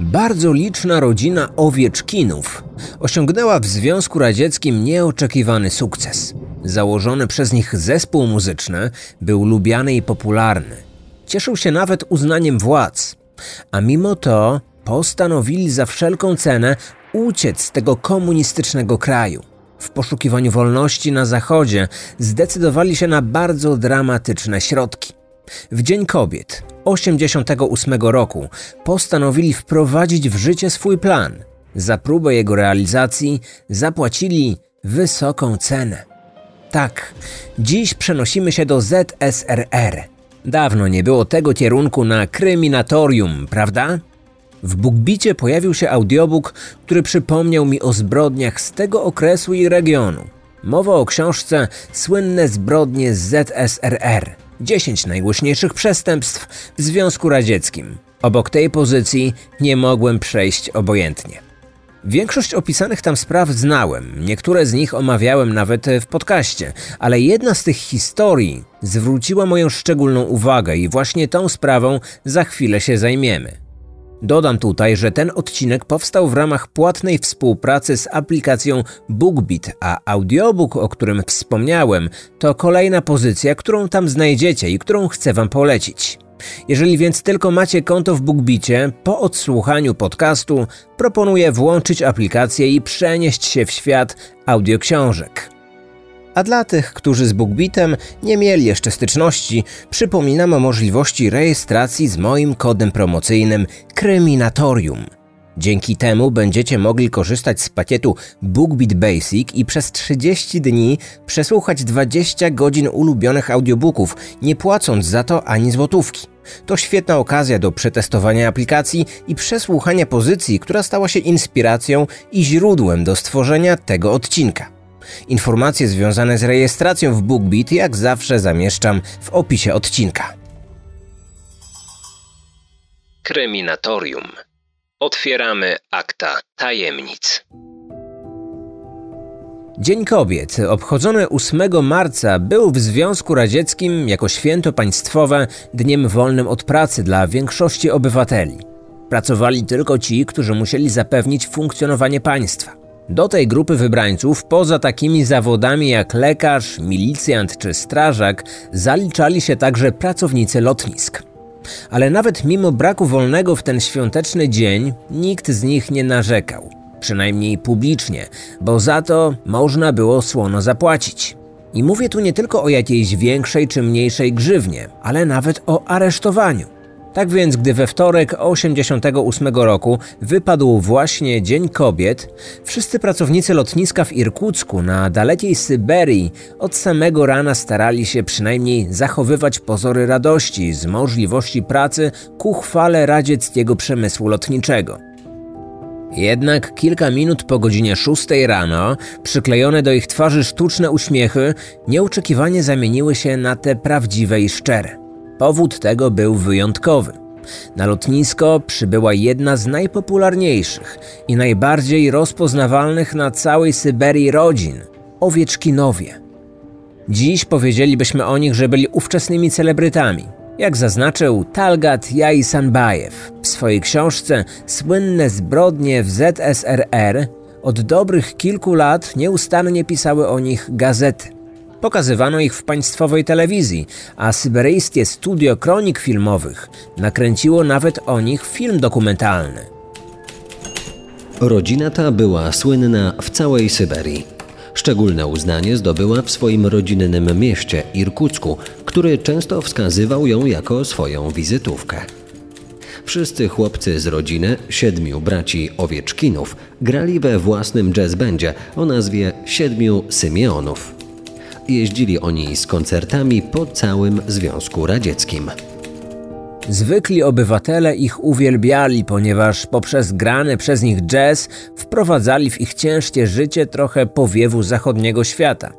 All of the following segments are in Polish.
Bardzo liczna rodzina Owieczkinów osiągnęła w Związku Radzieckim nieoczekiwany sukces. Założony przez nich zespół muzyczny był lubiany i popularny. Cieszył się nawet uznaniem władz. A mimo to postanowili za wszelką cenę uciec z tego komunistycznego kraju. W poszukiwaniu wolności na Zachodzie zdecydowali się na bardzo dramatyczne środki. W Dzień Kobiet 88 roku postanowili wprowadzić w życie swój plan. Za próbę jego realizacji zapłacili wysoką cenę. Tak, dziś przenosimy się do ZSRR. Dawno nie było tego kierunku na kryminatorium, prawda? W Bugbicie pojawił się audiobook, który przypomniał mi o zbrodniach z tego okresu i regionu. Mowa o książce Słynne zbrodnie z ZSRR 10 najgłośniejszych przestępstw w Związku Radzieckim. Obok tej pozycji nie mogłem przejść obojętnie. Większość opisanych tam spraw znałem, niektóre z nich omawiałem nawet w podcaście, ale jedna z tych historii zwróciła moją szczególną uwagę i właśnie tą sprawą za chwilę się zajmiemy. Dodam tutaj, że ten odcinek powstał w ramach płatnej współpracy z aplikacją BookBeat, a audiobook, o którym wspomniałem, to kolejna pozycja, którą tam znajdziecie i którą chcę Wam polecić. Jeżeli więc tylko macie konto w BookBicie, po odsłuchaniu podcastu proponuję włączyć aplikację i przenieść się w świat audioksiążek. A dla tych, którzy z BookBitem nie mieli jeszcze styczności, przypominam o możliwości rejestracji z moim kodem promocyjnym Kryminatorium. Dzięki temu będziecie mogli korzystać z pakietu BookBeat Basic i przez 30 dni przesłuchać 20 godzin ulubionych audiobooków, nie płacąc za to ani złotówki. To świetna okazja do przetestowania aplikacji i przesłuchania pozycji, która stała się inspiracją i źródłem do stworzenia tego odcinka. Informacje związane z rejestracją w BookBeat jak zawsze zamieszczam w opisie odcinka. Kryminatorium. Otwieramy akta tajemnic. Dzień Kobiet, obchodzony 8 marca, był w Związku Radzieckim jako święto państwowe dniem wolnym od pracy dla większości obywateli. Pracowali tylko ci, którzy musieli zapewnić funkcjonowanie państwa. Do tej grupy wybrańców, poza takimi zawodami jak lekarz, milicjant czy strażak, zaliczali się także pracownicy lotnisk. Ale nawet mimo braku wolnego w ten świąteczny dzień, nikt z nich nie narzekał. Przynajmniej publicznie, bo za to można było słono zapłacić. I mówię tu nie tylko o jakiejś większej czy mniejszej grzywnie, ale nawet o aresztowaniu. Tak więc, gdy we wtorek 88 roku wypadł właśnie Dzień Kobiet, wszyscy pracownicy lotniska w Irkucku na dalekiej Syberii od samego rana starali się przynajmniej zachowywać pozory radości z możliwości pracy ku chwale radzieckiego przemysłu lotniczego. Jednak kilka minut po godzinie 6 rano, przyklejone do ich twarzy sztuczne uśmiechy, nieoczekiwanie zamieniły się na te prawdziwe i szczere. Powód tego był wyjątkowy. Na lotnisko przybyła jedna z najpopularniejszych i najbardziej rozpoznawalnych na całej Syberii rodzin Owieczkinowie. Dziś powiedzielibyśmy o nich, że byli ówczesnymi celebrytami. Jak zaznaczył Talgat Jaisanbajew w swojej książce Słynne zbrodnie w ZSRR, od dobrych kilku lat nieustannie pisały o nich gazety. Pokazywano ich w państwowej telewizji, a syberyjskie studio kronik filmowych nakręciło nawet o nich film dokumentalny. Rodzina ta była słynna w całej Syberii. Szczególne uznanie zdobyła w swoim rodzinnym mieście Irkucku, który często wskazywał ją jako swoją wizytówkę. Wszyscy chłopcy z rodziny, siedmiu braci Owieczkinów, grali we własnym jazzbendzie o nazwie Siedmiu Symeonów jeździli oni z koncertami po całym Związku Radzieckim. Zwykli obywatele ich uwielbiali, ponieważ poprzez grany przez nich jazz wprowadzali w ich ciężkie życie trochę powiewu zachodniego świata.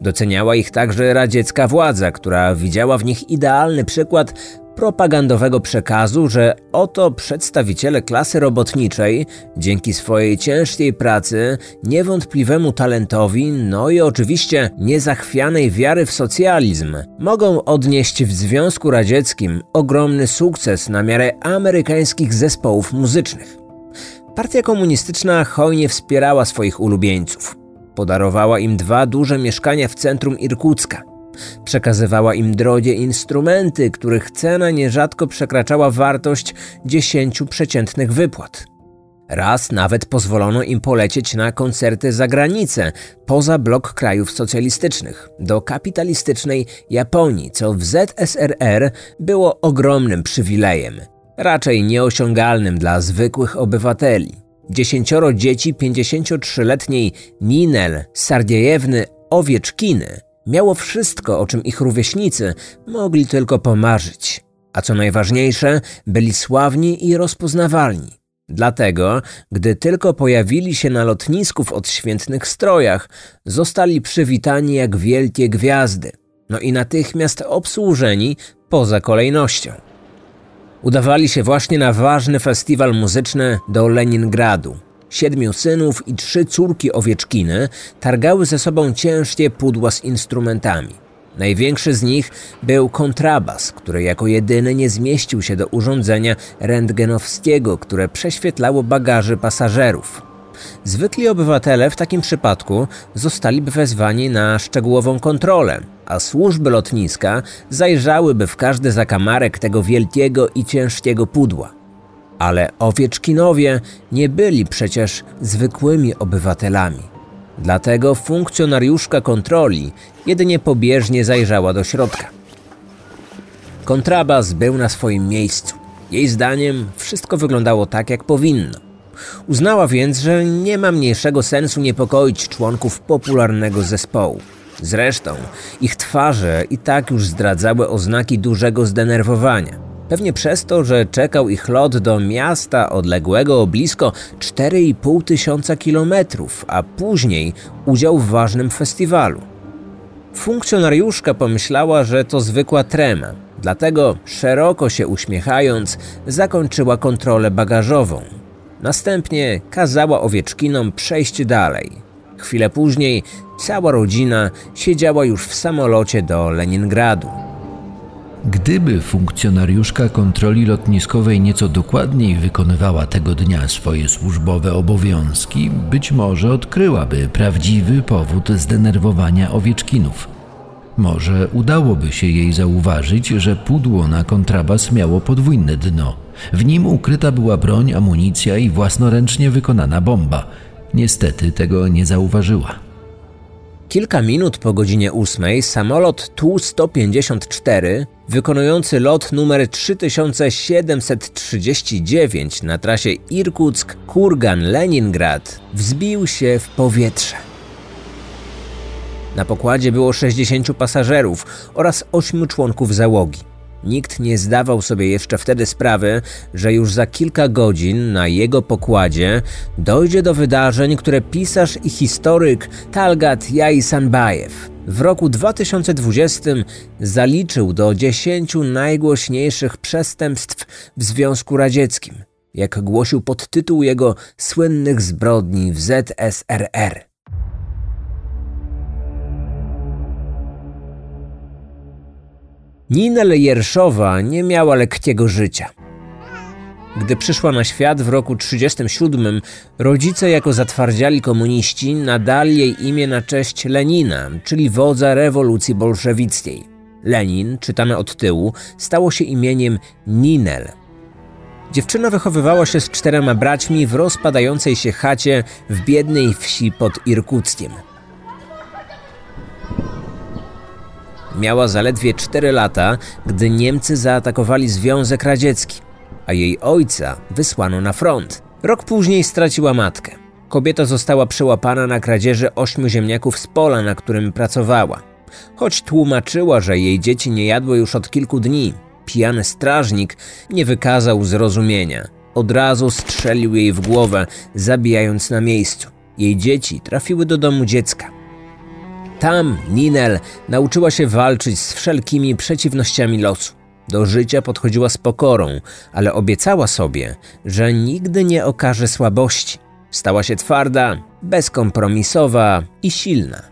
Doceniała ich także radziecka władza, która widziała w nich idealny przykład propagandowego przekazu, że oto przedstawiciele klasy robotniczej, dzięki swojej ciężkiej pracy, niewątpliwemu talentowi, no i oczywiście niezachwianej wiary w socjalizm, mogą odnieść w Związku Radzieckim ogromny sukces na miarę amerykańskich zespołów muzycznych. Partia komunistyczna hojnie wspierała swoich ulubieńców. Podarowała im dwa duże mieszkania w centrum Irkucka. Przekazywała im drogie instrumenty, których cena nierzadko przekraczała wartość dziesięciu przeciętnych wypłat. Raz nawet pozwolono im polecieć na koncerty za granicę, poza blok krajów socjalistycznych, do kapitalistycznej Japonii, co w ZSRR było ogromnym przywilejem, raczej nieosiągalnym dla zwykłych obywateli. Dziesięcioro dzieci 53-letniej Ninel Sardiejewny Owieczkiny miało wszystko, o czym ich rówieśnicy mogli tylko pomarzyć. A co najważniejsze, byli sławni i rozpoznawalni. Dlatego, gdy tylko pojawili się na lotnisku w odświętnych strojach, zostali przywitani jak wielkie gwiazdy, no i natychmiast obsłużeni poza kolejnością. Udawali się właśnie na ważny festiwal muzyczny do Leningradu. Siedmiu synów i trzy córki owieczkiny targały ze sobą ciężkie pudła z instrumentami. Największy z nich był kontrabas, który jako jedyny nie zmieścił się do urządzenia rentgenowskiego, które prześwietlało bagaży pasażerów. Zwykli obywatele w takim przypadku zostaliby wezwani na szczegółową kontrolę, a służby lotniska zajrzałyby w każdy zakamarek tego wielkiego i ciężkiego pudła. Ale owieczkinowie nie byli przecież zwykłymi obywatelami. Dlatego funkcjonariuszka kontroli jedynie pobieżnie zajrzała do środka. Kontrabas był na swoim miejscu. Jej zdaniem wszystko wyglądało tak, jak powinno. Uznała więc, że nie ma mniejszego sensu niepokoić członków popularnego zespołu. Zresztą ich twarze i tak już zdradzały oznaki dużego zdenerwowania. Pewnie przez to, że czekał ich lot do miasta odległego o blisko 4,5 tysiąca kilometrów, a później udział w ważnym festiwalu. Funkcjonariuszka pomyślała, że to zwykła trema, dlatego szeroko się uśmiechając zakończyła kontrolę bagażową. Następnie kazała owieczkinom przejść dalej. Chwilę później cała rodzina siedziała już w samolocie do Leningradu. Gdyby funkcjonariuszka kontroli lotniskowej nieco dokładniej wykonywała tego dnia swoje służbowe obowiązki, być może odkryłaby prawdziwy powód zdenerwowania owieczkinów. Może udałoby się jej zauważyć, że pudło na kontrabas miało podwójne dno. W nim ukryta była broń, amunicja i własnoręcznie wykonana bomba. Niestety tego nie zauważyła. Kilka minut po godzinie ósmej samolot Tu-154 wykonujący lot numer 3739 na trasie Irkuck-Kurgan-Leningrad wzbił się w powietrze. Na pokładzie było 60 pasażerów oraz 8 członków załogi. Nikt nie zdawał sobie jeszcze wtedy sprawy, że już za kilka godzin na jego pokładzie dojdzie do wydarzeń, które pisarz i historyk Talgat Jaisanbajew w roku 2020 zaliczył do 10 najgłośniejszych przestępstw w Związku Radzieckim, jak głosił podtytuł jego słynnych zbrodni w ZSRR. Nina Jerszowa nie miała lekkiego życia. Gdy przyszła na świat w roku 1937, rodzice jako zatwardziali komuniści nadali jej imię na cześć Lenina, czyli wodza rewolucji bolszewickiej. Lenin, czytane od tyłu, stało się imieniem Ninel. Dziewczyna wychowywała się z czterema braćmi w rozpadającej się chacie w biednej wsi pod Irkuckiem. Miała zaledwie 4 lata, gdy Niemcy zaatakowali Związek Radziecki, a jej ojca wysłano na front. Rok później straciła matkę. Kobieta została przełapana na kradzieży ośmiu ziemniaków z pola, na którym pracowała. Choć tłumaczyła, że jej dzieci nie jadły już od kilku dni, pijany strażnik nie wykazał zrozumienia. Od razu strzelił jej w głowę, zabijając na miejscu. Jej dzieci trafiły do domu dziecka. Tam Ninel nauczyła się walczyć z wszelkimi przeciwnościami losu. Do życia podchodziła z pokorą, ale obiecała sobie, że nigdy nie okaże słabości. Stała się twarda, bezkompromisowa i silna.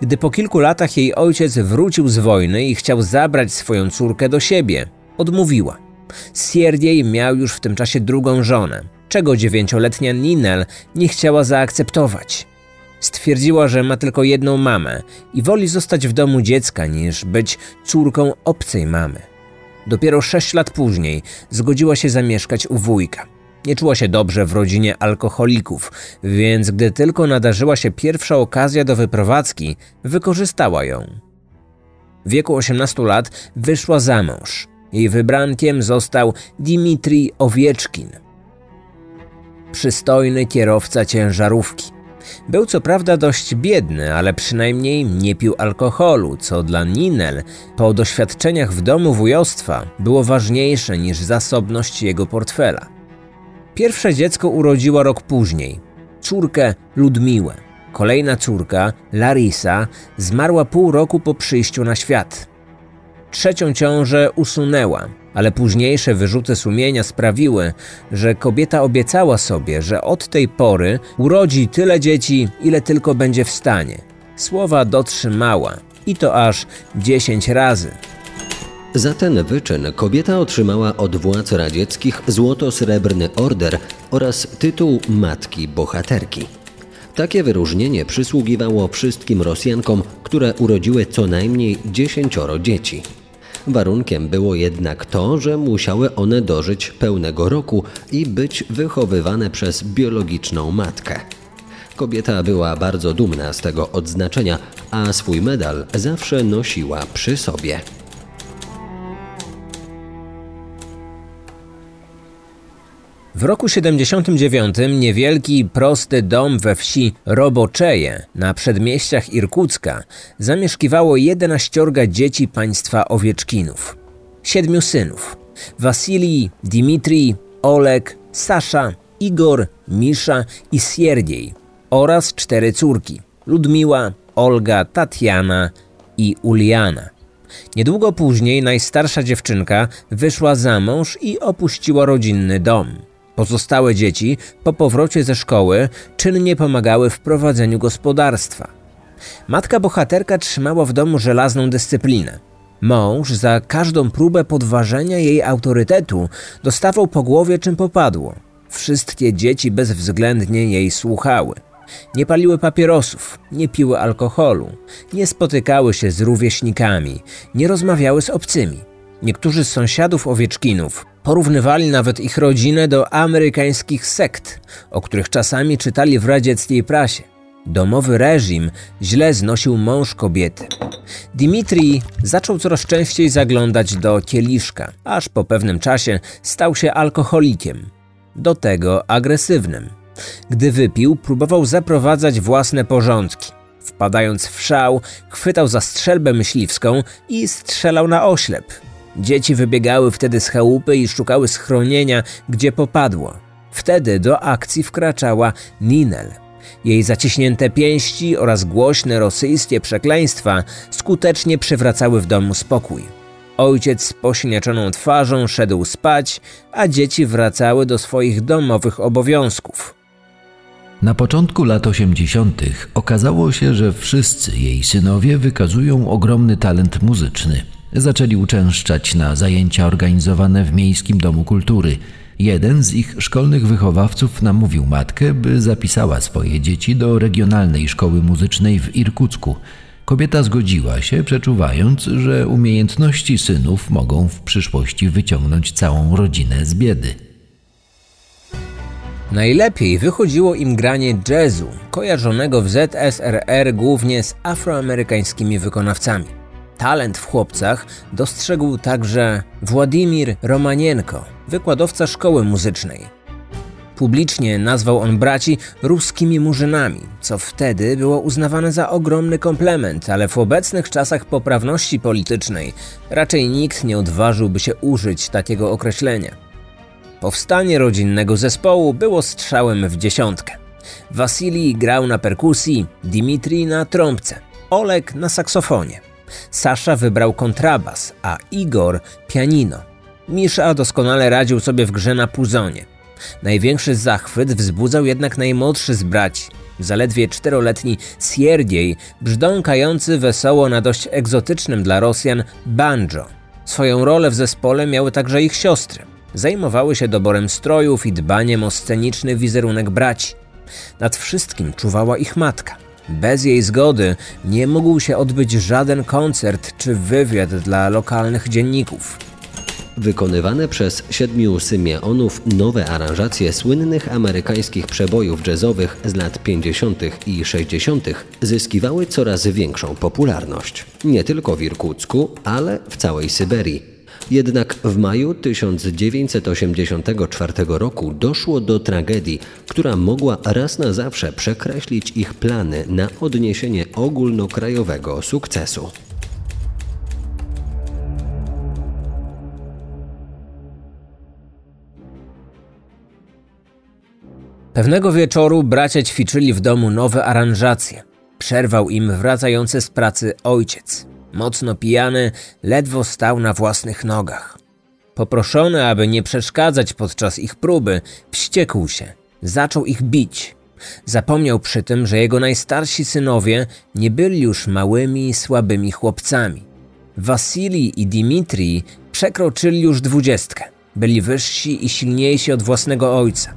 Gdy po kilku latach jej ojciec wrócił z wojny i chciał zabrać swoją córkę do siebie, odmówiła. Sierdziej miał już w tym czasie drugą żonę. czego dziewięcioletnia Ninel nie chciała zaakceptować. Stwierdziła, że ma tylko jedną mamę i woli zostać w domu dziecka niż być córką obcej mamy. Dopiero sześć lat później zgodziła się zamieszkać u wujka. Nie czuła się dobrze w rodzinie alkoholików, więc gdy tylko nadarzyła się pierwsza okazja do wyprowadzki, wykorzystała ją. W wieku 18 lat wyszła za mąż. Jej wybrankiem został Dimitri Owieczkin, przystojny kierowca ciężarówki. Był co prawda dość biedny, ale przynajmniej nie pił alkoholu, co dla Ninel po doświadczeniach w domu wujostwa było ważniejsze niż zasobność jego portfela. Pierwsze dziecko urodziła rok później, córkę Ludmiłę. Kolejna córka, Larisa, zmarła pół roku po przyjściu na świat. Trzecią ciążę usunęła, ale późniejsze wyrzuty sumienia sprawiły, że kobieta obiecała sobie, że od tej pory urodzi tyle dzieci, ile tylko będzie w stanie. Słowa dotrzymała i to aż 10 razy. Za ten wyczyn kobieta otrzymała od władz radzieckich złoto-srebrny order oraz tytuł Matki Bohaterki. Takie wyróżnienie przysługiwało wszystkim Rosjankom, które urodziły co najmniej dziesięcioro dzieci. Warunkiem było jednak to, że musiały one dożyć pełnego roku i być wychowywane przez biologiczną matkę. Kobieta była bardzo dumna z tego odznaczenia, a swój medal zawsze nosiła przy sobie. W roku 79 niewielki, prosty dom we wsi Roboczeje na przedmieściach Irkucka zamieszkiwało 11 dzieci państwa Owieczkinów. Siedmiu synów: Wasilij, Dmitrij, Olek, Sasza, Igor, Misza i Sierdziej oraz cztery córki: Ludmiła, Olga, Tatiana i Uliana. Niedługo później najstarsza dziewczynka wyszła za mąż i opuściła rodzinny dom. Pozostałe dzieci po powrocie ze szkoły czynnie pomagały w prowadzeniu gospodarstwa. Matka bohaterka trzymała w domu żelazną dyscyplinę. Mąż za każdą próbę podważenia jej autorytetu dostawał po głowie czym popadło. Wszystkie dzieci bezwzględnie jej słuchały. Nie paliły papierosów, nie piły alkoholu, nie spotykały się z rówieśnikami, nie rozmawiały z obcymi. Niektórzy z sąsiadów Owieczkinów porównywali nawet ich rodzinę do amerykańskich sekt, o których czasami czytali w radzieckiej prasie. Domowy reżim źle znosił mąż kobiety. Dimitri zaczął coraz częściej zaglądać do kieliszka, aż po pewnym czasie stał się alkoholikiem. Do tego agresywnym. Gdy wypił, próbował zaprowadzać własne porządki. Wpadając w szał, chwytał za strzelbę myśliwską i strzelał na oślep. Dzieci wybiegały wtedy z chałupy i szukały schronienia, gdzie popadło. Wtedy do akcji wkraczała Ninel. Jej zaciśnięte pięści oraz głośne rosyjskie przekleństwa skutecznie przywracały w domu spokój. Ojciec z posiniaczoną twarzą szedł spać, a dzieci wracały do swoich domowych obowiązków. Na początku lat 80. okazało się, że wszyscy jej synowie wykazują ogromny talent muzyczny. Zaczęli uczęszczać na zajęcia organizowane w Miejskim Domu Kultury. Jeden z ich szkolnych wychowawców namówił matkę, by zapisała swoje dzieci do regionalnej szkoły muzycznej w Irkucku. Kobieta zgodziła się, przeczuwając, że umiejętności synów mogą w przyszłości wyciągnąć całą rodzinę z biedy. Najlepiej wychodziło im granie jazzu, kojarzonego w ZSRR głównie z afroamerykańskimi wykonawcami. Talent w chłopcach dostrzegł także Władimir Romanienko, wykładowca szkoły muzycznej. Publicznie nazwał on braci ruskimi murzynami, co wtedy było uznawane za ogromny komplement, ale w obecnych czasach poprawności politycznej raczej nikt nie odważyłby się użyć takiego określenia. Powstanie rodzinnego zespołu było strzałem w dziesiątkę. Wasilij grał na perkusji, Dimitri na trąbce, Olek na saksofonie. Sasza wybrał kontrabas, a Igor pianino. Misza doskonale radził sobie w grze na puzonie. Największy zachwyt wzbudzał jednak najmłodszy z braci, zaledwie czteroletni Sierdziej, brzdąkający wesoło na dość egzotycznym dla Rosjan banjo. Swoją rolę w zespole miały także ich siostry. Zajmowały się doborem strojów i dbaniem o sceniczny wizerunek braci. Nad wszystkim czuwała ich matka. Bez jej zgody nie mógł się odbyć żaden koncert czy wywiad dla lokalnych dzienników. Wykonywane przez siedmiu Symeonów nowe aranżacje słynnych amerykańskich przebojów jazzowych z lat 50. i 60. zyskiwały coraz większą popularność. Nie tylko w Irkucku, ale w całej Syberii. Jednak w maju 1984 roku doszło do tragedii, która mogła raz na zawsze przekreślić ich plany na odniesienie ogólnokrajowego sukcesu. Pewnego wieczoru bracia ćwiczyli w domu nowe aranżacje. Przerwał im wracający z pracy ojciec. Mocno pijany, ledwo stał na własnych nogach. Poproszony, aby nie przeszkadzać podczas ich próby, wściekł się. Zaczął ich bić. Zapomniał przy tym, że jego najstarsi synowie nie byli już małymi, słabymi chłopcami. Wasilii i Dimitrij przekroczyli już dwudziestkę. Byli wyżsi i silniejsi od własnego ojca.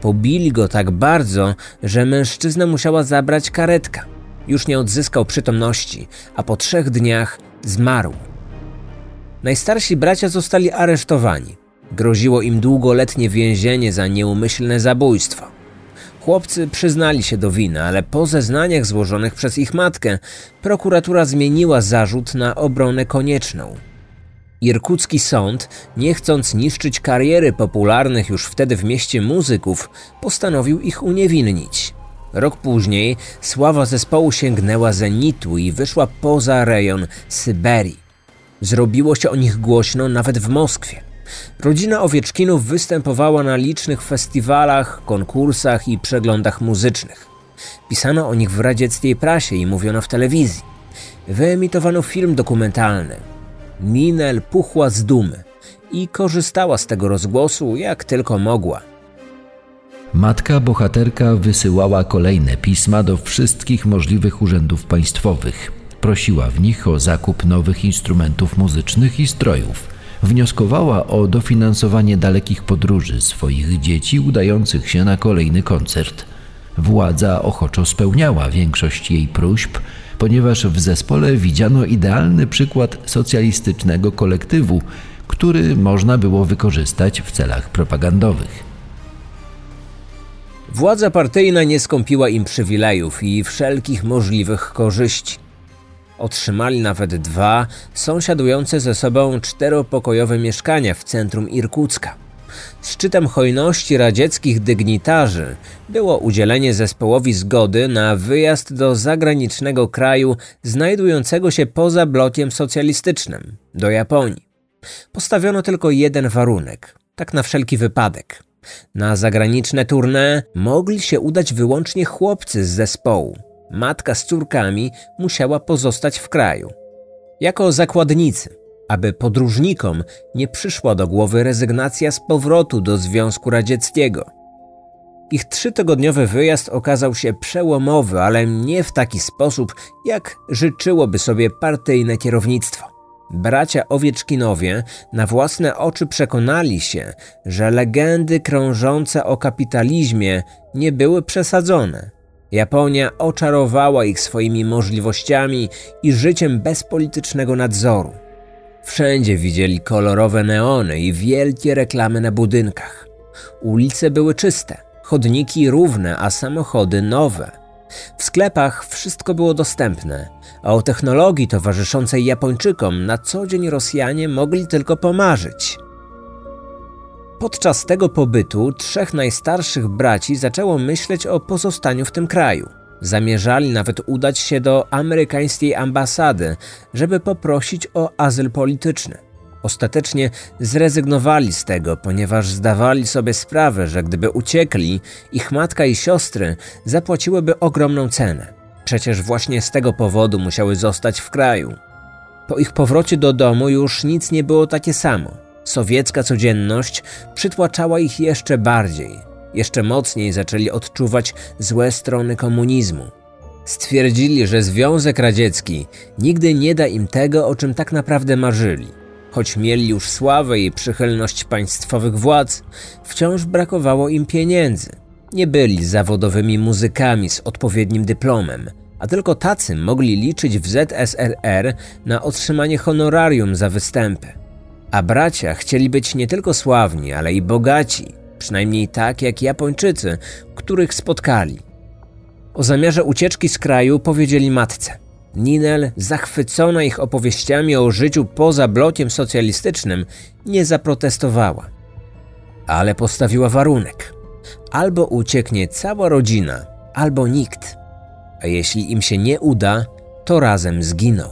Pobili go tak bardzo, że mężczyznę musiała zabrać karetka. Już nie odzyskał przytomności, a po trzech dniach zmarł. Najstarsi bracia zostali aresztowani. Groziło im długoletnie więzienie za nieumyślne zabójstwo. Chłopcy przyznali się do winy, ale po zeznaniach złożonych przez ich matkę, prokuratura zmieniła zarzut na obronę konieczną. Irkucki sąd, nie chcąc niszczyć kariery popularnych już wtedy w mieście muzyków, postanowił ich uniewinnić. Rok później sława zespołu sięgnęła zenitu i wyszła poza rejon Syberii. Zrobiło się o nich głośno nawet w Moskwie. Rodzina Owieczkinów występowała na licznych festiwalach, konkursach i przeglądach muzycznych. Pisano o nich w radzieckiej prasie i mówiono w telewizji. Wyemitowano film dokumentalny. Minel puchła z dumy i korzystała z tego rozgłosu jak tylko mogła. Matka bohaterka wysyłała kolejne pisma do wszystkich możliwych urzędów państwowych. Prosiła w nich o zakup nowych instrumentów muzycznych i strojów. Wnioskowała o dofinansowanie dalekich podróży swoich dzieci udających się na kolejny koncert. Władza ochoczo spełniała większość jej próśb, ponieważ w zespole widziano idealny przykład socjalistycznego kolektywu, który można było wykorzystać w celach propagandowych. Władza partyjna nie skąpiła im przywilejów i wszelkich możliwych korzyści. Otrzymali nawet dwa sąsiadujące ze sobą czteropokojowe mieszkania w centrum Irkucka. Szczytem hojności radzieckich dygnitarzy było udzielenie zespołowi zgody na wyjazd do zagranicznego kraju znajdującego się poza blokiem socjalistycznym do Japonii. Postawiono tylko jeden warunek, tak na wszelki wypadek. Na zagraniczne tournée mogli się udać wyłącznie chłopcy z zespołu. Matka z córkami musiała pozostać w kraju. Jako zakładnicy, aby podróżnikom nie przyszła do głowy rezygnacja z powrotu do Związku Radzieckiego. Ich trzytygodniowy wyjazd okazał się przełomowy, ale nie w taki sposób, jak życzyłoby sobie partyjne kierownictwo. Bracia Owieczkinowie na własne oczy przekonali się, że legendy krążące o kapitalizmie nie były przesadzone. Japonia oczarowała ich swoimi możliwościami i życiem bez politycznego nadzoru. Wszędzie widzieli kolorowe neony i wielkie reklamy na budynkach. Ulice były czyste, chodniki równe, a samochody nowe. W sklepach wszystko było dostępne, a o technologii towarzyszącej Japończykom na co dzień Rosjanie mogli tylko pomarzyć. Podczas tego pobytu trzech najstarszych braci zaczęło myśleć o pozostaniu w tym kraju. Zamierzali nawet udać się do amerykańskiej ambasady, żeby poprosić o azyl polityczny. Ostatecznie zrezygnowali z tego, ponieważ zdawali sobie sprawę, że gdyby uciekli, ich matka i siostry zapłaciłyby ogromną cenę. Przecież właśnie z tego powodu musiały zostać w kraju. Po ich powrocie do domu już nic nie było takie samo. Sowiecka codzienność przytłaczała ich jeszcze bardziej. Jeszcze mocniej zaczęli odczuwać złe strony komunizmu. Stwierdzili, że Związek Radziecki nigdy nie da im tego, o czym tak naprawdę marzyli. Choć mieli już sławę i przychylność państwowych władz, wciąż brakowało im pieniędzy. Nie byli zawodowymi muzykami z odpowiednim dyplomem, a tylko tacy mogli liczyć w ZSRR na otrzymanie honorarium za występy. A bracia chcieli być nie tylko sławni, ale i bogaci, przynajmniej tak jak Japończycy, których spotkali. O zamiarze ucieczki z kraju powiedzieli matce. Ninel, zachwycona ich opowieściami o życiu poza blokiem socjalistycznym, nie zaprotestowała. Ale postawiła warunek: albo ucieknie cała rodzina, albo nikt. A jeśli im się nie uda, to razem zginą.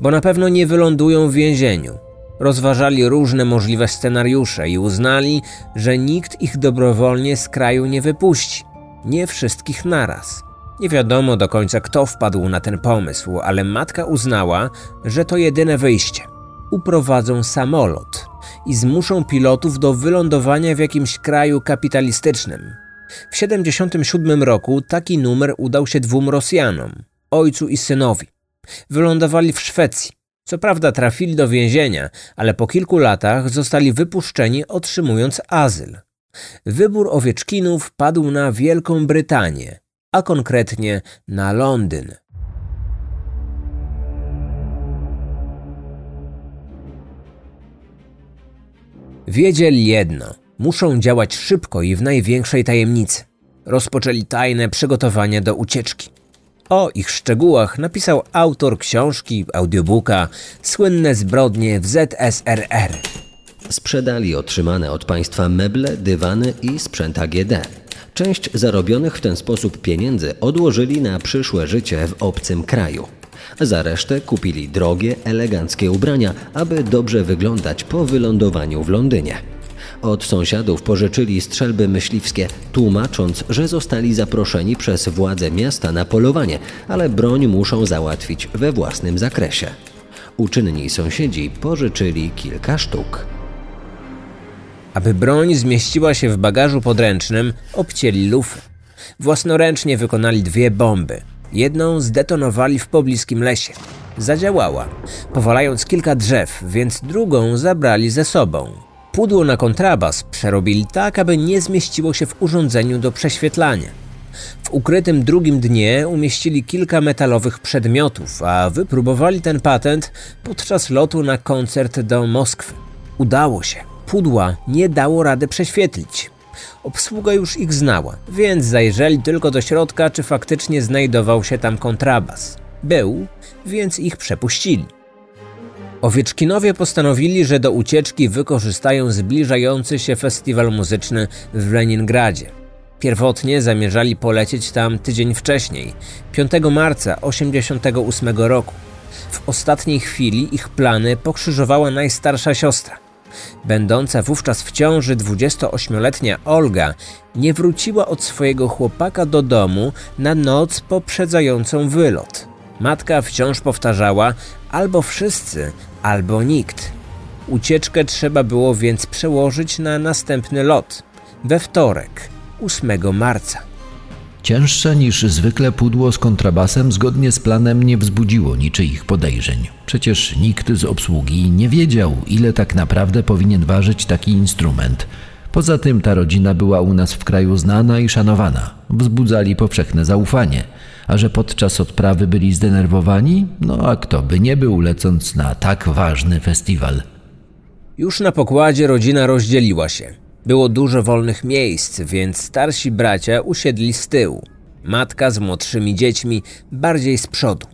Bo na pewno nie wylądują w więzieniu. Rozważali różne możliwe scenariusze i uznali, że nikt ich dobrowolnie z kraju nie wypuści. Nie wszystkich naraz. Nie wiadomo do końca, kto wpadł na ten pomysł, ale matka uznała, że to jedyne wyjście. Uprowadzą samolot i zmuszą pilotów do wylądowania w jakimś kraju kapitalistycznym. W 1977 roku taki numer udał się dwóm Rosjanom, ojcu i synowi. Wylądowali w Szwecji. Co prawda trafili do więzienia, ale po kilku latach zostali wypuszczeni, otrzymując azyl. Wybór Owieczkinów padł na Wielką Brytanię, a konkretnie na Londyn. Wiedzieli jedno: muszą działać szybko i w największej tajemnicy. Rozpoczęli tajne przygotowania do ucieczki. O ich szczegółach napisał autor książki, audiobooka Słynne zbrodnie w ZSRR. Sprzedali otrzymane od państwa meble, dywany i sprzęt AGD. Część zarobionych w ten sposób pieniędzy odłożyli na przyszłe życie w obcym kraju. Za resztę kupili drogie, eleganckie ubrania, aby dobrze wyglądać po wylądowaniu w Londynie. Od sąsiadów pożyczyli strzelby myśliwskie, tłumacząc, że zostali zaproszeni przez władze miasta na polowanie, ale broń muszą załatwić we własnym zakresie. Uczynni sąsiedzi pożyczyli kilka sztuk. Aby broń zmieściła się w bagażu podręcznym, obcięli lufy. Własnoręcznie wykonali dwie bomby. Jedną zdetonowali w pobliskim lesie. Zadziałała, powalając kilka drzew, więc drugą zabrali ze sobą. Pudło na kontrabas przerobili tak, aby nie zmieściło się w urządzeniu do prześwietlania. W ukrytym drugim dnie umieścili kilka metalowych przedmiotów, a wypróbowali ten patent podczas lotu na koncert do Moskwy. Udało się. Pudła nie dało rady prześwietlić. Obsługa już ich znała, więc zajrzeli tylko do środka, czy faktycznie znajdował się tam kontrabas. Był, więc ich przepuścili. Owieczkinowie postanowili, że do ucieczki wykorzystają zbliżający się festiwal muzyczny w Leningradzie. Pierwotnie zamierzali polecieć tam tydzień wcześniej, 5 marca 1988 roku. W ostatniej chwili ich plany pokrzyżowała najstarsza siostra. Będąca wówczas w ciąży 28-letnia Olga nie wróciła od swojego chłopaka do domu na noc poprzedzającą wylot. Matka wciąż powtarzała albo wszyscy, albo nikt. Ucieczkę trzeba było więc przełożyć na następny lot, we wtorek, 8 marca. Cięższe niż zwykle pudło z kontrabasem zgodnie z planem nie wzbudziło niczyich podejrzeń. Przecież nikt z obsługi nie wiedział, ile tak naprawdę powinien ważyć taki instrument. Poza tym ta rodzina była u nas w kraju znana i szanowana. Wzbudzali powszechne zaufanie. A że podczas odprawy byli zdenerwowani? No a kto by nie był lecąc na tak ważny festiwal? Już na pokładzie rodzina rozdzieliła się. Było dużo wolnych miejsc, więc starsi bracia usiedli z tyłu. Matka z młodszymi dziećmi bardziej z przodu.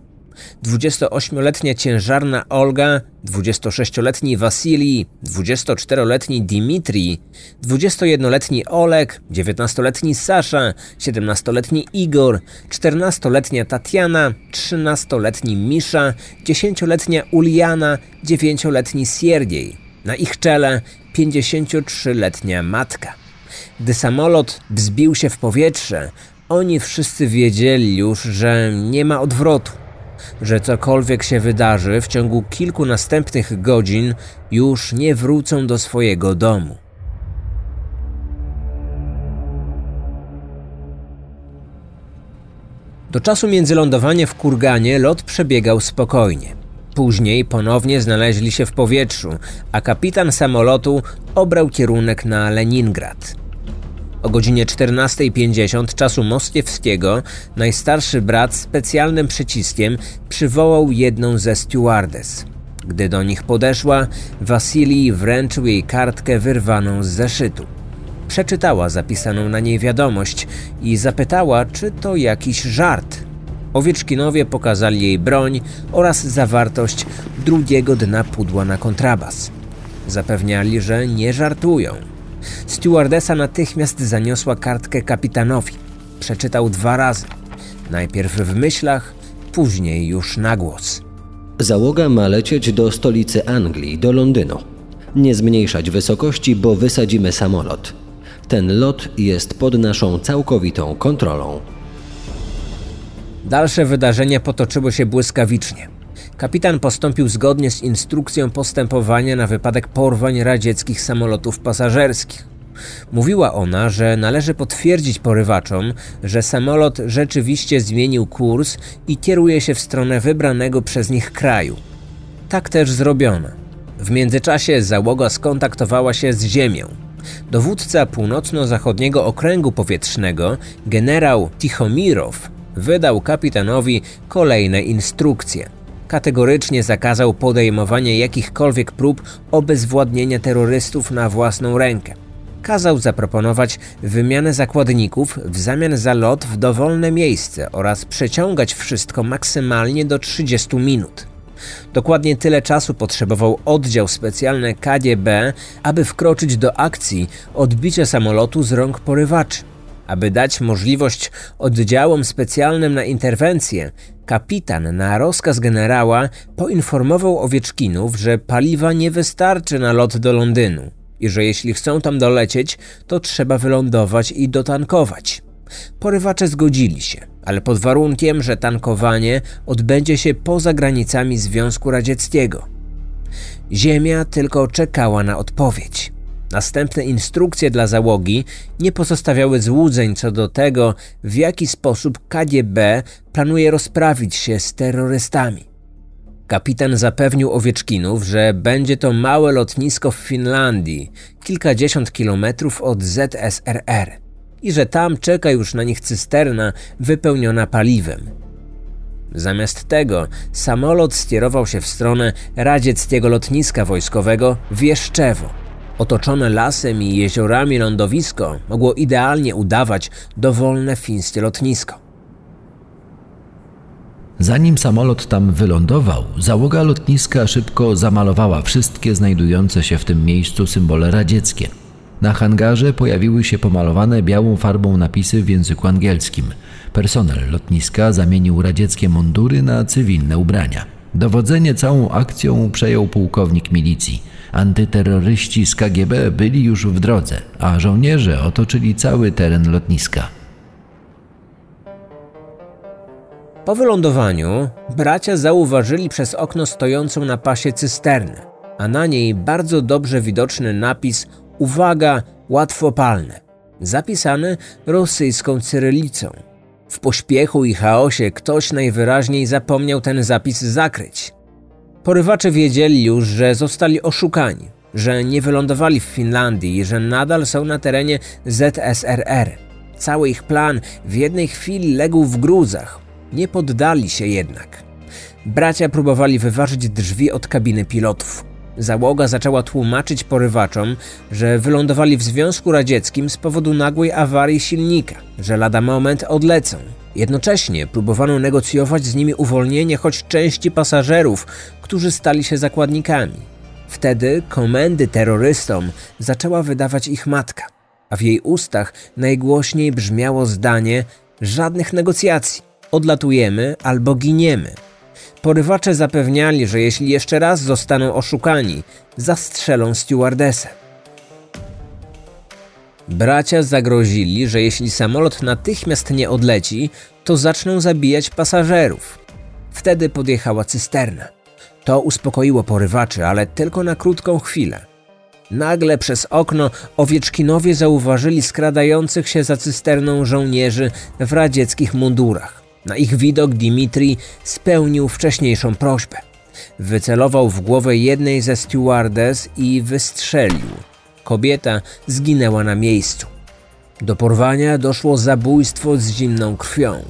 28-letnia ciężarna Olga, 26-letni Wasilij, 24-letni Dimitri, 21-letni Olek, 19-letni Sasza, 17-letni Igor, 14-letnia Tatiana, 13-letni Misza, 10-letnia Uliana, 9-letni Siergiej. Na ich czele 53-letnia matka. Gdy samolot wzbił się w powietrze, oni wszyscy wiedzieli już, że nie ma odwrotu, że cokolwiek się wydarzy w ciągu kilku następnych godzin, już nie wrócą do swojego domu. Do czasu międzylądowania w Kurganie lot przebiegał spokojnie. Później ponownie znaleźli się w powietrzu, a kapitan samolotu obrał kierunek na Leningrad. O godzinie 14.50 czasu moskiewskiego najstarszy brat specjalnym przyciskiem przywołał jedną ze stewardess. Gdy do nich podeszła, Wasilii wręczył jej kartkę wyrwaną z zeszytu. Przeczytała zapisaną na niej wiadomość i zapytała, czy to jakiś żart. Owieczkinowie pokazali jej broń oraz zawartość drugiego dna pudła na kontrabas. Zapewniali, że nie żartują. Stewardesa natychmiast zaniosła kartkę kapitanowi. Przeczytał dwa razy. Najpierw w myślach, później już na głos. Załoga ma lecieć do stolicy Anglii, do Londynu. Nie zmniejszać wysokości, bo wysadzimy samolot. Ten lot jest pod naszą całkowitą kontrolą. Dalsze wydarzenia potoczyły się błyskawicznie. Kapitan postąpił zgodnie z instrukcją postępowania na wypadek porwań radzieckich samolotów pasażerskich. Mówiła ona, że należy potwierdzić porywaczom, że samolot rzeczywiście zmienił kurs i kieruje się w stronę wybranego przez nich kraju. Tak też zrobiono. W międzyczasie załoga skontaktowała się z Ziemią. Dowódca północno-zachodniego okręgu powietrznego, generał Tichomirow, wydał kapitanowi kolejne instrukcje. Kategorycznie zakazał podejmowania jakichkolwiek prób obezwładnienia terrorystów na własną rękę. Kazał zaproponować wymianę zakładników w zamian za lot w dowolne miejsce oraz przeciągać wszystko maksymalnie do 30 minut. Dokładnie tyle czasu potrzebował oddział specjalny KGB, aby wkroczyć do akcji odbicia samolotu z rąk porywaczy. Aby dać możliwość oddziałom specjalnym na interwencję, kapitan na rozkaz generała poinformował Owieczkinów, że paliwa nie wystarczy na lot do Londynu i że jeśli chcą tam dolecieć, to trzeba wylądować i dotankować. Porywacze zgodzili się, ale pod warunkiem, że tankowanie odbędzie się poza granicami Związku Radzieckiego. Ziemia tylko czekała na odpowiedź. Następne instrukcje dla załogi nie pozostawiały złudzeń co do tego, w jaki sposób KGB planuje rozprawić się z terrorystami. Kapitan zapewnił Owieczkinów, że będzie to małe lotnisko w Finlandii, kilkadziesiąt kilometrów od ZSRR i że tam czeka już na nich cysterna wypełniona paliwem. Zamiast tego samolot skierował się w stronę radzieckiego lotniska wojskowego w Jeszczewo. Otoczone lasem i jeziorami lądowisko mogło idealnie udawać dowolne fińskie lotnisko. Zanim samolot tam wylądował, załoga lotniska szybko zamalowała wszystkie znajdujące się w tym miejscu symbole radzieckie. Na hangarze pojawiły się pomalowane białą farbą napisy w języku angielskim. Personel lotniska zamienił radzieckie mundury na cywilne ubrania. Dowodzenie całą akcją przejął pułkownik milicji. Antyterroryści z KGB byli już w drodze, a żołnierze otoczyli cały teren lotniska. Po wylądowaniu bracia zauważyli przez okno stojącą na pasie cysternę, a na niej bardzo dobrze widoczny napis Uwaga, łatwopalne, zapisany rosyjską cyrylicą. W pośpiechu i chaosie ktoś najwyraźniej zapomniał ten zapis zakryć. Porywacze wiedzieli już, że zostali oszukani, że nie wylądowali w Finlandii i że nadal są na terenie ZSRR. Cały ich plan w jednej chwili legł w gruzach. Nie poddali się jednak. Bracia próbowali wyważyć drzwi od kabiny pilotów. Załoga zaczęła tłumaczyć porywaczom, że wylądowali w Związku Radzieckim z powodu nagłej awarii silnika, że lada moment odlecą. Jednocześnie próbowano negocjować z nimi uwolnienie choć części pasażerów, którzy stali się zakładnikami. Wtedy komendy terrorystom zaczęła wydawać ich matka, a w jej ustach najgłośniej brzmiało zdanie: żadnych negocjacji, odlatujemy albo giniemy. Porywacze zapewniali, że jeśli jeszcze raz zostaną oszukani, zastrzelą stewardesę. Bracia zagrozili, że jeśli samolot natychmiast nie odleci, to zaczną zabijać pasażerów. Wtedy podjechała cysterna. To uspokoiło porywaczy, ale tylko na krótką chwilę. Nagle przez okno owieczkinowie zauważyli skradających się za cysterną żołnierzy w radzieckich mundurach. Na ich widok Dimitri spełnił wcześniejszą prośbę. Wycelował w głowę jednej ze stewardess i wystrzelił. Kobieta zginęła na miejscu. Do porwania doszło zabójstwo z zimną krwią.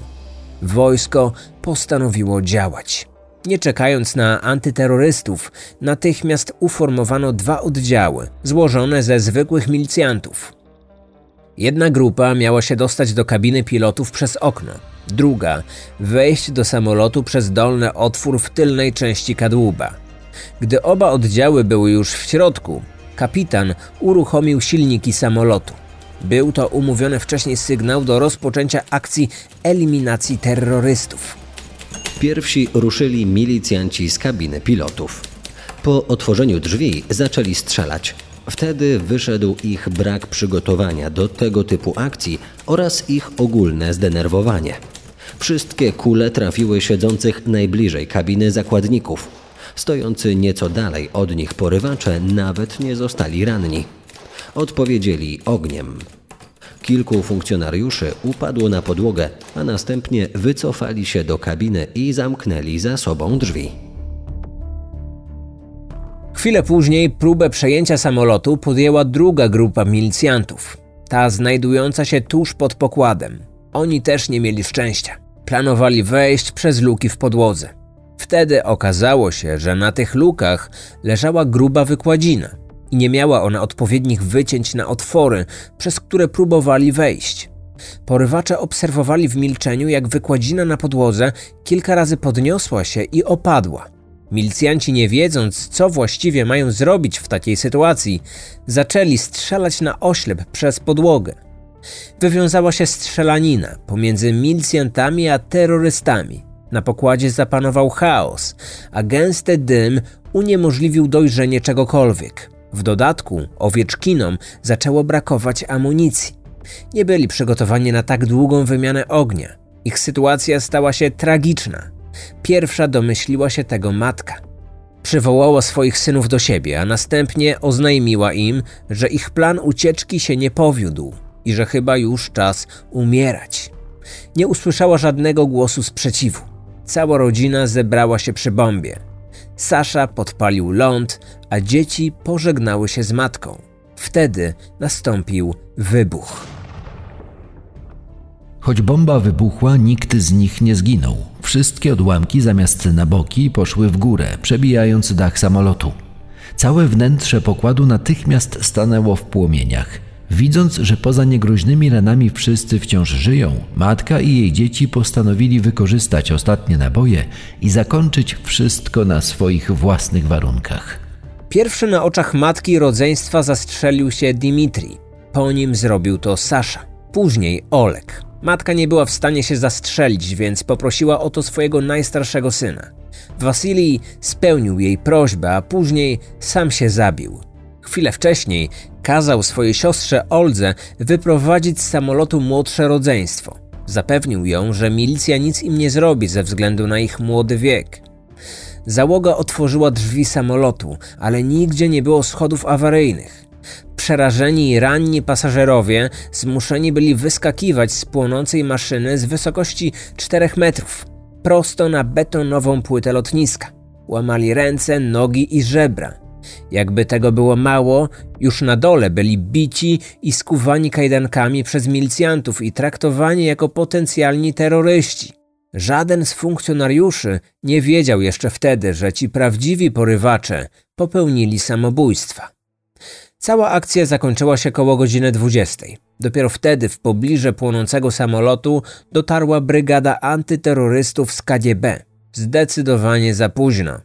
Wojsko postanowiło działać. Nie czekając na antyterrorystów, natychmiast uformowano dwa oddziały, złożone ze zwykłych milicjantów. Jedna grupa miała się dostać do kabiny pilotów przez okno, druga wejść do samolotu przez dolny otwór w tylnej części kadłuba. Gdy oba oddziały były już w środku, kapitan uruchomił silniki samolotu. Był to umówiony wcześniej sygnał do rozpoczęcia akcji eliminacji terrorystów. Pierwsi ruszyli milicjanci z kabiny pilotów. Po otworzeniu drzwi zaczęli strzelać. Wtedy wyszedł ich brak przygotowania do tego typu akcji oraz ich ogólne zdenerwowanie. Wszystkie kule trafiły siedzących najbliżej kabiny zakładników. Stojący nieco dalej od nich porywacze nawet nie zostali ranni. Odpowiedzieli ogniem. Kilku funkcjonariuszy upadło na podłogę, a następnie wycofali się do kabiny i zamknęli za sobą drzwi. Chwilę później próbę przejęcia samolotu podjęła druga grupa milicjantów, ta znajdująca się tuż pod pokładem. Oni też nie mieli szczęścia. Planowali wejść przez luki w podłodze. Wtedy okazało się, że na tych lukach leżała gruba wykładzina i nie miała ona odpowiednich wycięć na otwory, przez które próbowali wejść. Porywacze obserwowali w milczeniu, jak wykładzina na podłodze kilka razy podniosła się i opadła. Milicjanci, nie wiedząc, co właściwie mają zrobić w takiej sytuacji, zaczęli strzelać na oślep przez podłogę. Wywiązała się strzelanina pomiędzy milicjantami a terrorystami. Na pokładzie zapanował chaos, a gęsty dym uniemożliwił dojrzenie czegokolwiek. W dodatku owieczkinom zaczęło brakować amunicji. Nie byli przygotowani na tak długą wymianę ognia. Ich sytuacja stała się tragiczna. Pierwsza domyśliła się tego matka. Przywołała swoich synów do siebie, a następnie oznajmiła im, że ich plan ucieczki się nie powiódł i że chyba już czas umierać. Nie usłyszała żadnego głosu sprzeciwu. Cała rodzina zebrała się przy bombie. Sasza podpalił ląd, a dzieci pożegnały się z matką. Wtedy nastąpił wybuch. Choć bomba wybuchła, nikt z nich nie zginął. Wszystkie odłamki zamiast na boki poszły w górę, przebijając dach samolotu. Całe wnętrze pokładu natychmiast stanęło w płomieniach. Widząc, że poza niegroźnymi ranami wszyscy wciąż żyją, matka i jej dzieci postanowili wykorzystać ostatnie naboje i zakończyć wszystko na swoich własnych warunkach. Pierwszy na oczach matki rodzeństwa zastrzelił się Dimitri. Po nim zrobił to Sasza. Później Olek. Matka nie była w stanie się zastrzelić, więc poprosiła o to swojego najstarszego syna. Wasilij spełnił jej prośbę, a później sam się zabił. Chwilę wcześniej kazał swojej siostrze Oldze wyprowadzić z samolotu młodsze rodzeństwo. Zapewnił ją, że milicja nic im nie zrobi ze względu na ich młody wiek. Załoga otworzyła drzwi samolotu, ale nigdzie nie było schodów awaryjnych. Przerażeni i ranni pasażerowie zmuszeni byli wyskakiwać z płonącej maszyny z wysokości 4 metrów, prosto na betonową płytę lotniska. Łamali ręce, nogi i żebra. Jakby tego było mało, już na dole byli bici i skuwani kajdankami przez milicjantów i traktowani jako potencjalni terroryści. Żaden z funkcjonariuszy nie wiedział jeszcze wtedy, że ci prawdziwi porywacze popełnili samobójstwa. Cała akcja zakończyła się koło godziny 20. Dopiero wtedy w pobliże płonącego samolotu dotarła brygada antyterrorystów z KGB. Zdecydowanie za późno.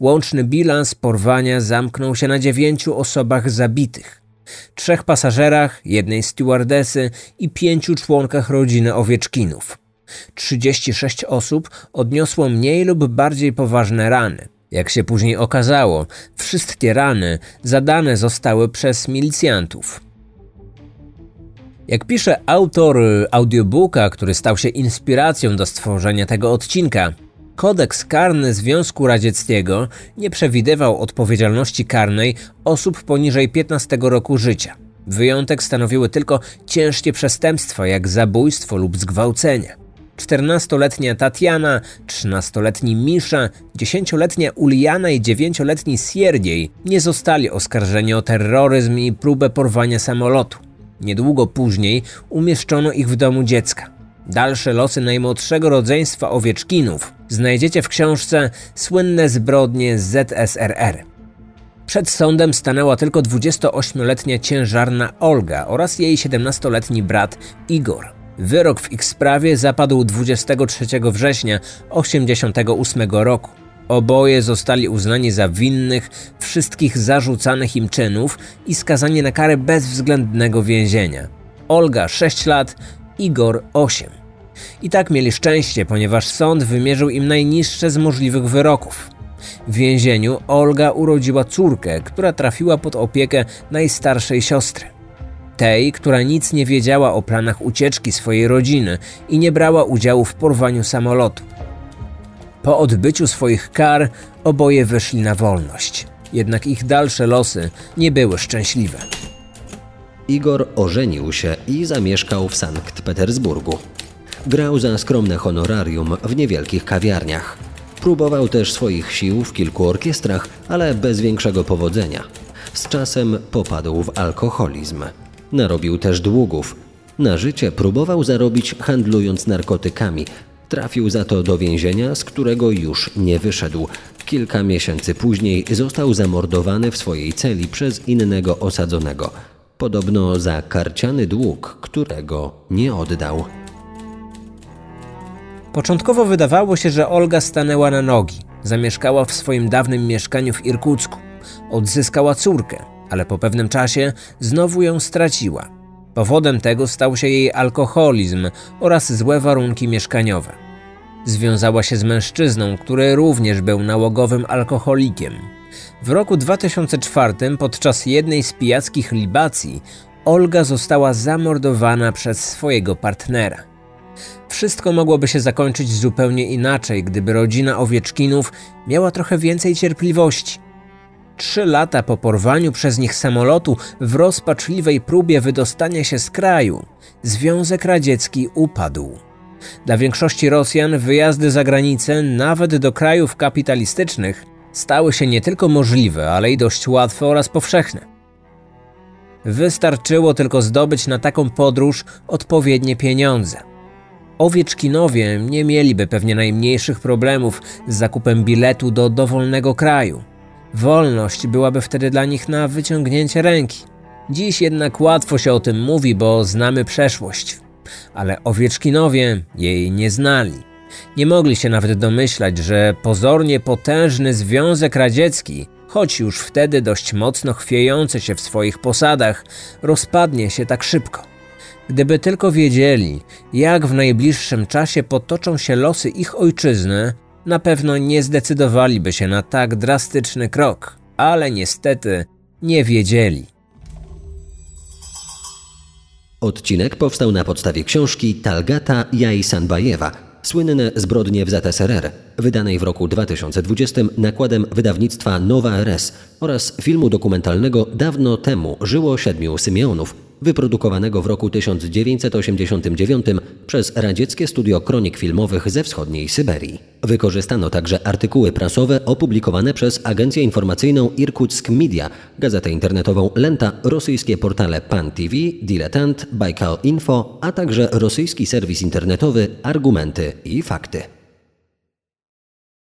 Łączny bilans porwania zamknął się na dziewięciu osobach zabitych. Trzech pasażerach, jednej stewardesy i pięciu członkach rodziny Owieczkinów. 36 osób odniosło mniej lub bardziej poważne rany. Jak się później okazało, wszystkie rany zadane zostały przez milicjantów. Jak pisze autor audiobooka, który stał się inspiracją do stworzenia tego odcinka, kodeks karny Związku Radzieckiego nie przewidywał odpowiedzialności karnej osób poniżej 15 roku życia. Wyjątek stanowiły tylko ciężkie przestępstwa jak zabójstwo lub zgwałcenie. 14-letnia Tatiana, 13-letni Misza, 10-letnia Uliana i 9-letni Sierdziej nie zostali oskarżeni o terroryzm i próbę porwania samolotu. Niedługo później umieszczono ich w domu dziecka. Dalsze losy najmłodszego rodzeństwa Owieczkinów znajdziecie w książce Słynne zbrodnie ZSRR. Przed sądem stanęła tylko 28-letnia ciężarna Olga oraz jej 17-letni brat Igor. Wyrok w ich sprawie zapadł 23 września 1988 roku. Oboje zostali uznani za winnych wszystkich zarzucanych im czynów i skazani na karę bezwzględnego więzienia. Olga 6 lat, Igor 8. I tak mieli szczęście, ponieważ sąd wymierzył im najniższe z możliwych wyroków. W więzieniu Olga urodziła córkę, która trafiła pod opiekę najstarszej siostry. Tej, która nic nie wiedziała o planach ucieczki swojej rodziny i nie brała udziału w porwaniu samolotu. Po odbyciu swoich kar oboje wyszli na wolność. Jednak ich dalsze losy nie były szczęśliwe. Igor ożenił się i zamieszkał w Sankt Petersburgu. Grał za skromne honorarium w niewielkich kawiarniach. Próbował też swoich sił w kilku orkiestrach, ale bez większego powodzenia. Z czasem popadł w alkoholizm. Narobił też długów. Na życie próbował zarobić handlując narkotykami. Trafił za to do więzienia, z którego już nie wyszedł. Kilka miesięcy później został zamordowany w swojej celi przez innego osadzonego. Podobno za karciany dług, którego nie oddał. Początkowo wydawało się, że Olga stanęła na nogi. Zamieszkała w swoim dawnym mieszkaniu w Irkucku. Odzyskała córkę, ale po pewnym czasie znowu ją straciła. Powodem tego stał się jej alkoholizm oraz złe warunki mieszkaniowe. Związała się z mężczyzną, który również był nałogowym alkoholikiem. W roku 2004 podczas jednej z pijackich libacji Olga została zamordowana przez swojego partnera. Wszystko mogłoby się zakończyć zupełnie inaczej, gdyby rodzina Owieczkinów miała trochę więcej cierpliwości. Trzy lata po porwaniu przez nich samolotu w rozpaczliwej próbie wydostania się z kraju, Związek Radziecki upadł. Dla większości Rosjan wyjazdy za granicę, nawet do krajów kapitalistycznych, stały się nie tylko możliwe, ale i dość łatwe oraz powszechne. Wystarczyło tylko zdobyć na taką podróż odpowiednie pieniądze. Owieczkinowie nie mieliby pewnie najmniejszych problemów z zakupem biletu do dowolnego kraju. Wolność byłaby wtedy dla nich na wyciągnięcie ręki. Dziś jednak łatwo się o tym mówi, bo znamy przeszłość. Ale Owieczkinowie jej nie znali. Nie mogli się nawet domyślać, że pozornie potężny Związek Radziecki, choć już wtedy dość mocno chwiejący się w swoich posadach, rozpadnie się tak szybko. Gdyby tylko wiedzieli, jak w najbliższym czasie potoczą się losy ich ojczyzny, na pewno nie zdecydowaliby się na tak drastyczny krok, ale niestety nie wiedzieli. Odcinek powstał na podstawie książki Talgata Jaj-Sanbajewa Słynne zbrodnie w ZSRR, wydanej w roku 2020 nakładem wydawnictwa Nowa RS oraz filmu dokumentalnego Dawno temu żyło siedmiu Symeonów, wyprodukowanego w roku 1989 przez radzieckie studio kronik filmowych ze wschodniej Syberii. Wykorzystano także artykuły prasowe opublikowane przez agencję informacyjną Irkutsk Media, gazetę internetową Lenta, rosyjskie portale Pan TV, Diletant, Baikal Info, a także rosyjski serwis internetowy Argumenty i Fakty.